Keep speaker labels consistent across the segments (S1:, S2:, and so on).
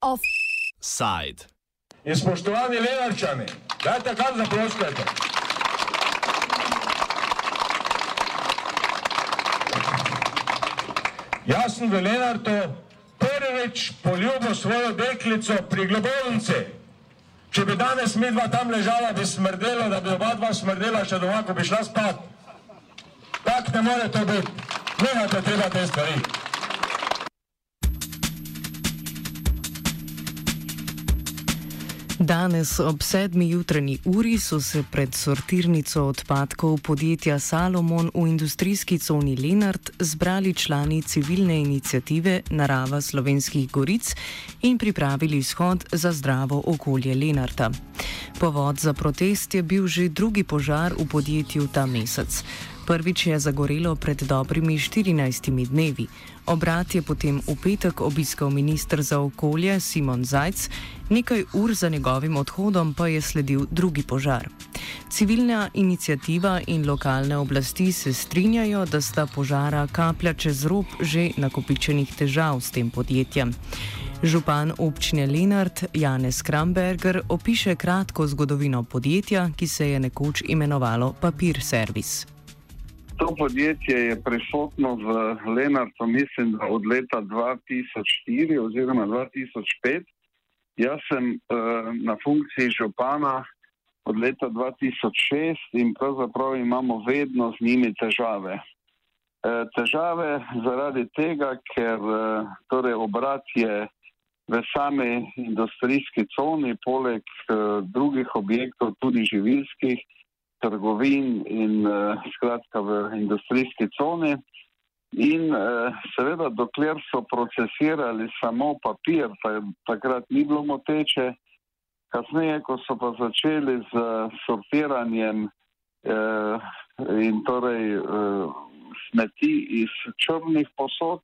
S1: Offside.
S2: In spoštovani Lenarčani, dajte kar zaproskajte. Jaz sem v Lenartu prvič poljubil svojo deklico pri globovnici. Če bi danes mi dva tam ležala, bi smrdela, da bi oba dva smrdela še doma, ko bi šla spat. Tak ne more to biti. Nehajte treba te stvari.
S3: Danes ob sedmi jutranji uri so se pred sortirnico odpadkov podjetja Salomon v industrijski coni Lenart zbrali člani civilne inicijative Narava slovenskih goric in pripravili shod za zdravo okolje Lenarta. Povod za protest je bil že drugi požar v podjetju ta mesec. Prvič je zagorelo pred dobrimi 14 dnevi. Obrat je potem v petek obiskal ministr za okolje Simon Zajc, nekaj ur za njegovim odhodom pa je sledil drugi požar. Civilna inicijativa in lokalne oblasti se strinjajo, da sta požara kaplja čez rob že nakopičenih težav s tem podjetjem. Župan občine Lenart Janez Kramberger opiše kratko zgodovino podjetja, ki se je nekoč imenovalo Papir Service.
S4: To podjetje je prisotno v Lenartu, mislim, da od leta 2004 oziroma 2005. Jaz sem uh, na funkciji župana od leta 2006 in pravzaprav imamo vedno z njimi težave. Uh, težave zaradi tega, ker uh, torej obrat je v sami industrijski coni, poleg uh, drugih objektov, tudi živilskih trgovin in uh, skratka v industrijski coni. In uh, seveda, dokler so procesirali samo papir, ta, takrat ni bilo moteče. Kasneje, ko so pa začeli z sortiranjem uh, in torej uh, smeti iz črnih posod,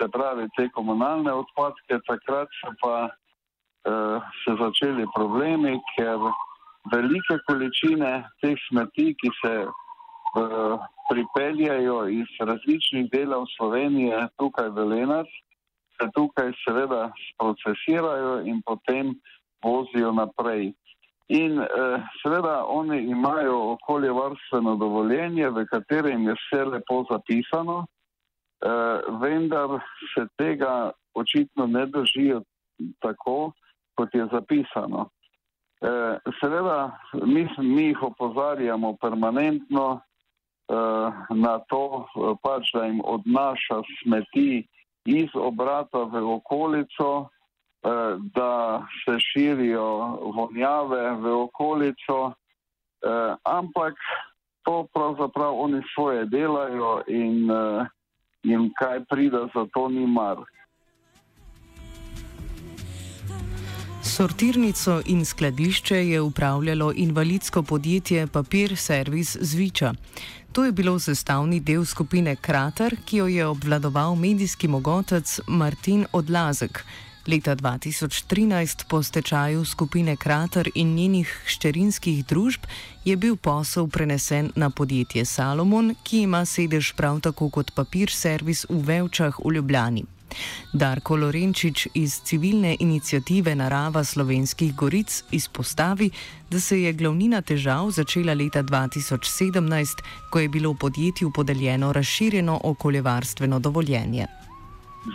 S4: se pravi te komunalne odpadke, takrat so pa uh, se začeli problemi, ker velike količine teh smeti, ki se uh, pripeljajo iz različnih delov Slovenije tukaj v Lenac, se tukaj seveda procesirajo in potem vozijo naprej. In uh, seveda oni imajo okoljevarstveno dovoljenje, v katerem je vse lepo zapisano, uh, vendar se tega očitno ne držijo tako, kot je zapisano. Eh, seveda, mi, mi jih opozarjamo permanentno eh, na to, eh, pač, da jim odnaša smeti iz obrata v okolico, da se širijo vonjave v okolico, ampak to pravzaprav oni svoje delajo in jim kaj pride, za to ni mar.
S3: Sortirnico in skladišče je upravljalo invalidsko podjetje Papir Service Zviča. To je bilo sestavni del skupine Krater, ki jo je obvladoval medijski mogotec Martin Odlazek. Leta 2013, po stečaju skupine Krater in njenih šterinskih družb, je bil posel prenesen na podjetje Salomon, ki ima sedež prav tako kot Papir Service v Vevčah v Ljubljani. Darko Lorenčič iz civilne inicijative Narava slovenskih goric izpostavi, da se je glavnina težav začela leta 2017, ko je bilo podjetju podeljeno razširjeno okoljevarstveno dovoljenje.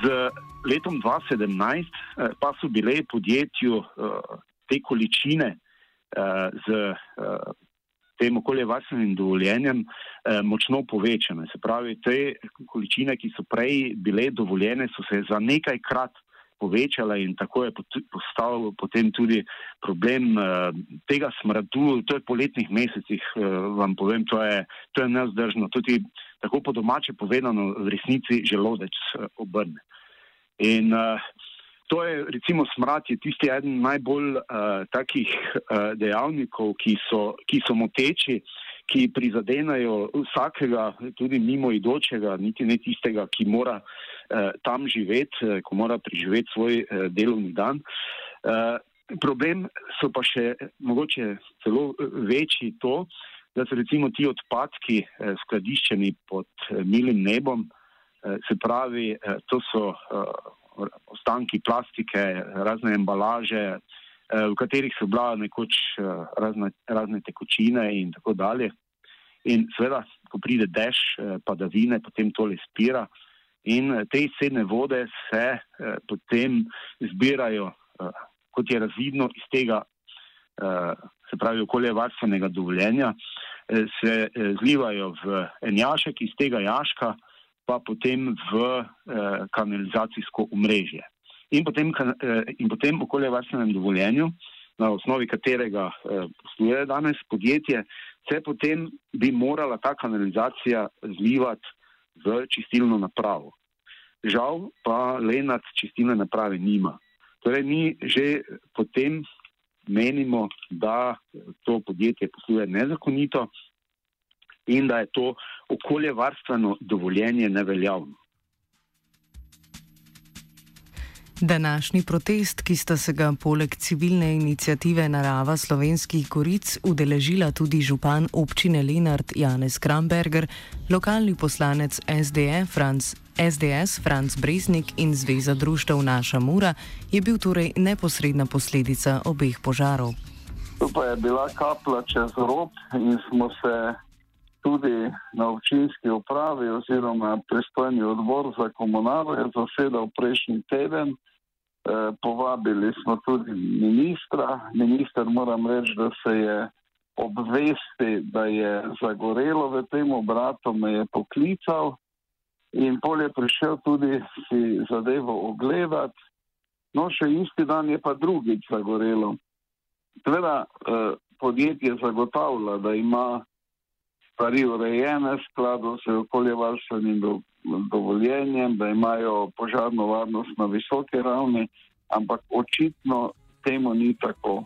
S5: Z letom 2017 eh, pa so bile podjetju eh, te količine eh, z tem okoljevarstvenim dovoljenjem eh, močno povečane. Se pravi, te količine, ki so prej bile dovoljene, so se za nekajkrat povečale in tako je postal potem tudi problem eh, tega smradu. To je po letnih mesecih, eh, vam povem, to je, to je nezdržno. Tudi tako po domače povedano, v resnici želodec eh, obrne. In uh, to je, recimo, smrad je tisti eden najbolj uh, takih uh, dejavnikov, ki so, ki so moteči, ki prizadenajo vsakega, tudi mimo idočega, niti ne tistega, ki mora uh, tam živeti, uh, ko mora preživeti svoj uh, delovni dan. Uh, problem so pa še mogoče celo večji to, da so recimo ti odpadki skladiščeni pod milim nebom, se pravi, to so ostanki plastike, razne embalaže, v katerih so bila nekoč razne, razne tekočine in tako dalje. In seveda, ko pride dež, padavine, potem tole spira in te izcedne vode se potem zbirajo, kot je razvidno iz tega, se pravi, okoljevarstvenega dovoljenja, se zlivajo v en jašek, iz tega jaška pa potem v eh, kanalizacijsko omrežje. In potem, eh, in potem okoljevarstvenem dovoljenju, na osnovi katerega eh, posluje danes podjetje, se potem bi morala ta kanalizacija zlivati v čistilno napravo. Žal pa Lenart čistilne naprave nima. Torej, mi že potem menimo, da to podjetje posluje nezakonito, in da je to okoljevarstveno dovoljenje neveljavno.
S3: Današnji protest, ki sta se ga poleg civilne inicijative Narava slovenskih goric udeležila tudi župan občine Lenart Janez Kramberger, lokalni poslanec SDF Franz, SDS Franz Breznik in Zveza društev Naša Mura, je bil torej neposredna posledica obeh požarov.
S4: To pa je bila kapla čez rob in smo se tudi na občinski upravi oziroma pristojni odbor za komunalo je zasedal prejšnji teden. E, povabili smo tudi ministra. Minister moram reči, da se je obvesti, da je zagorelo v tem obratu, me je poklical in pol je prišel tudi si zadevo ogledati. No, še isti dan je pa drugič zagorelo. Tveda, eh, podjetje zagotavlja, da ima stvari urejene v skladu z okoljevarstvenim do, dovoljenjem, da imajo požarno varnost na visoki ravni, ampak očitno temu ni tako.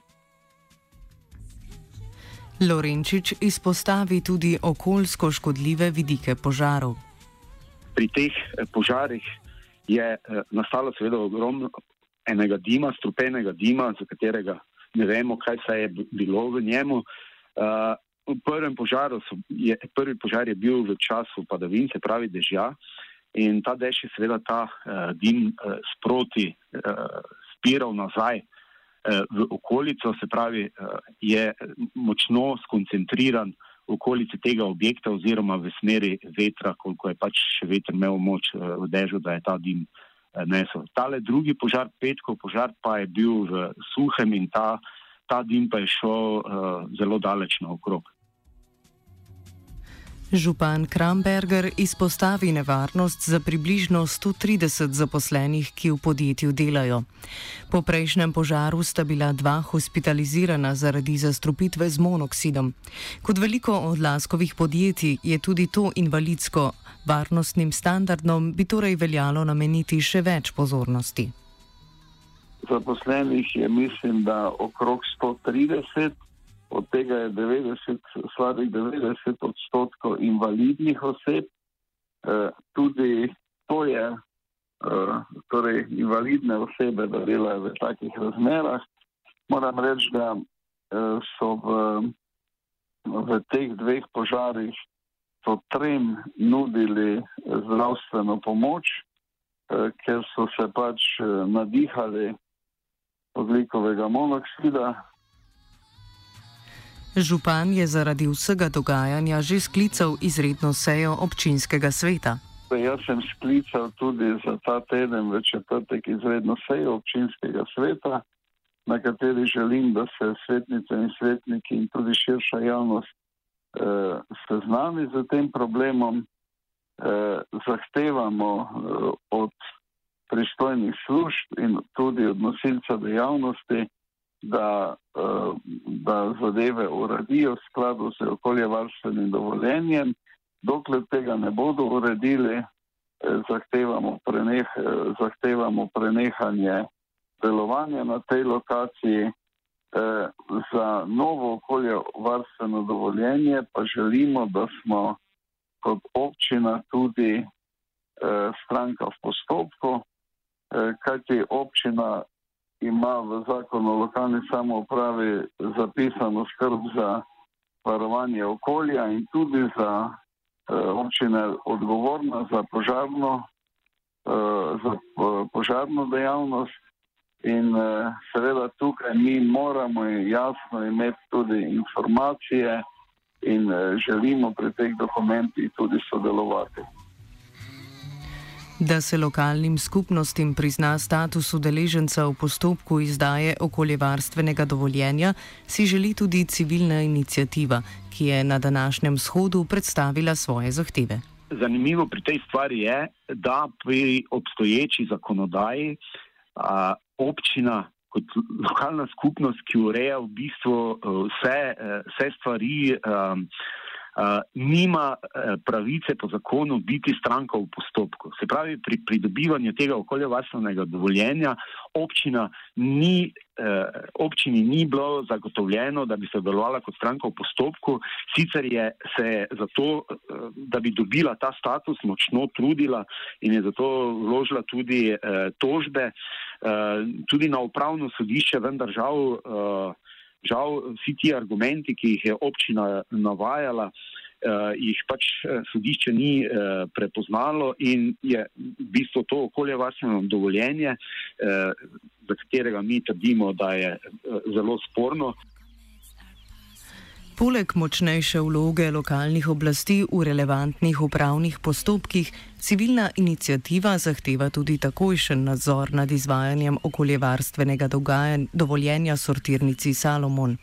S3: Lorenčič izpostavi tudi okoljsko škodljive vidike požarov.
S5: Pri teh eh, požarih je eh, nastalo seveda ogromno enega dima, strupenega dima, za katerega ne vemo, kaj se je bilo v njemu. Uh, v prvem požaru so, je, prvi požar je bil v času padavin, se pravi dežja, in ta dež je seveda ta uh, dim uh, sproti uh, spiral nazaj uh, v okolico, se pravi, uh, je močno skoncentriran v okolici tega objekta oziroma v smeri vetra, koliko je pač veter imel moč uh, v dežju, da je ta dim uh, nesel. Tale drugi požar, petkov požar, pa je bil v suhem in ta ta dim pa je šel uh, zelo daleč naokrog.
S3: Župan Kramberger izpostavi nevarnost za približno 130 zaposlenih, ki v podjetju delajo. Po prejšnjem požaru sta bila dva hospitalizirana zaradi zastrupitve z monoksidom. Kot veliko od laskovih podjetij je tudi to invalidsko. Varnostnim standardom bi torej veljalo nameniti še več pozornosti
S4: zaposlenih je, mislim, da okrog 130, od tega je 90, slabih 90 odstotkov invalidnih oseb. E, tudi to je, e, torej invalidne osebe, da delajo v takih razmerah. Moram reči, da e, so v, v teh dveh požarih so trem nudili zdravstveno pomoč, ker so se pač nadihali oglikovega monoksida.
S3: Župan je zaradi vsega dogajanja že sklical izredno sejo občinskega sveta.
S4: Jaz sem sklical tudi za ta teden v četrtek izredno sejo občinskega sveta, na kateri želim, da se svetnice in svetniki in tudi širša javnost eh, seznani z tem problemom. Eh, zahtevamo eh, od pristojnih služb in tudi od nosilca dejavnosti, da, eh, da zadeve uredijo v skladu z okoljevarstvenim dovoljenjem. Dokler tega ne bodo uredili, eh, zahtevamo, preneh, eh, zahtevamo prenehanje delovanja na tej lokaciji. Za novo okoljevarstveno dovoljenje pa želimo, da smo kot občina tudi stranka v postopku, kajti občina ima v zakonu o lokalni samoupravi zapisano skrb za varovanje okolja in tudi za občine odgovorna za požarno, za požarno dejavnost. In seveda tukaj mi moramo jasno imeti tudi informacije in želimo pri teh dokumentih tudi sodelovati.
S3: Da se lokalnim skupnostim prizna status udeleženca v postopku izdaje okoljevarstvenega dovoljenja, si želi tudi civilna inicijativa, ki je na današnjem shodu predstavila svoje zahteve.
S5: Zanimivo pri tej stvari je, da pri obstoječi zakonodaji a, občina kot lokalna skupnost, ki ureja v bistvu vse, vse stvari. A, uh, nima pravice po zakonu biti stranka v postopku. Se pravi, pri pridobivanju tega okoljevarstvenega dovoljenja občina ni, občini ni bilo zagotovljeno, da bi se delovala kot stranka v postopku, sicer je se za to, uh, da bi dobila ta status, močno trudila in je zato vložila tudi uh, tožbe, uh, tudi na upravno sodišče, vendar žal. Uh, žal vsi ti argumenti, ki jih je občina navajala, uh, jih pač eh, sodišče ni uh, prepoznalo in je v bistvu to okoljevarstveno dovoljenje, uh, za katerega mi trdimo, da je uh, zelo sporno.
S3: Poleg močnejše vloge lokalnih oblasti v relevantnih upravnih postopkih, civilna inicijativa zahteva tudi takojšen nadzor nad izvajanjem okoljevarstvenega dovoljenja sortirnici Salomon.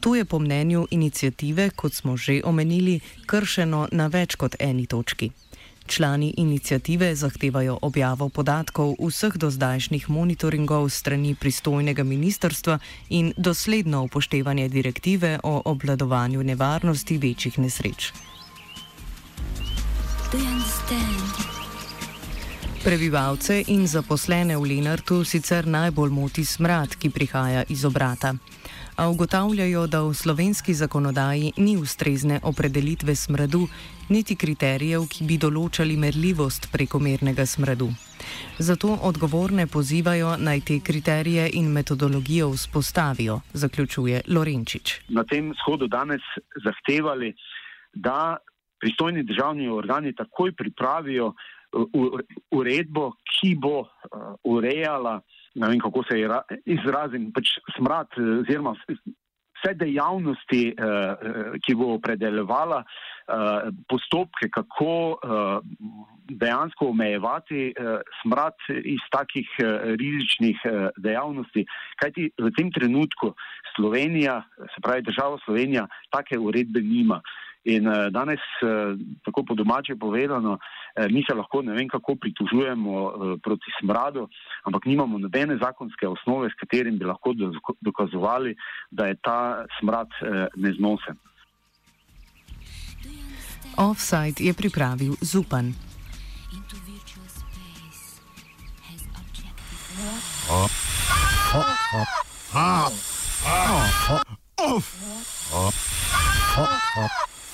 S3: To je po mnenju inicijative, kot smo že omenili, kršeno na več kot eni točki. Člani inicijative zahtevajo objavo podatkov vseh dozdajšnjih monitoringov strani pristojnega ministrstva in dosledno upoštevanje direktive o obladovanju nevarnosti večjih nesreč. Prebivalce in zaposlene v Lenartu sicer najbolj moti smrad, ki prihaja iz obrata a ugotavljajo, da v slovenski zakonodaji ni ustrezne opredelitve smradu, niti kriterijev, ki bi določali merljivost prekomernega smradu. Zato odgovorne pozivajo naj te kriterije in metodologijo vzpostavijo, zaključuje Lorenčič.
S5: Na tem shodu danes zahtevali, da pristojni državni organi takoj pripravijo uh, uredbo, ki bo uh, urejala ne vem kako se izrazim, pač smrad, eh, oziroma vse dejavnosti, eh, eh, ki bo opredeljevala postopke, kako dejansko omejevati smrad iz takih rizičnih dejavnosti. Kajti v tem trenutku Slovenija, se pravi država Slovenija, take uredbe nima. In eh, danes, eh, tako po domače povedano, eh, mi se lahko ne vem kako pritožujemo proti smradu, ampak nimamo nobene zakonske osnove, s katerim bi lahko dokazovali, da je ta smrad neznosen.
S3: Offside je pripravil Zupan. Off!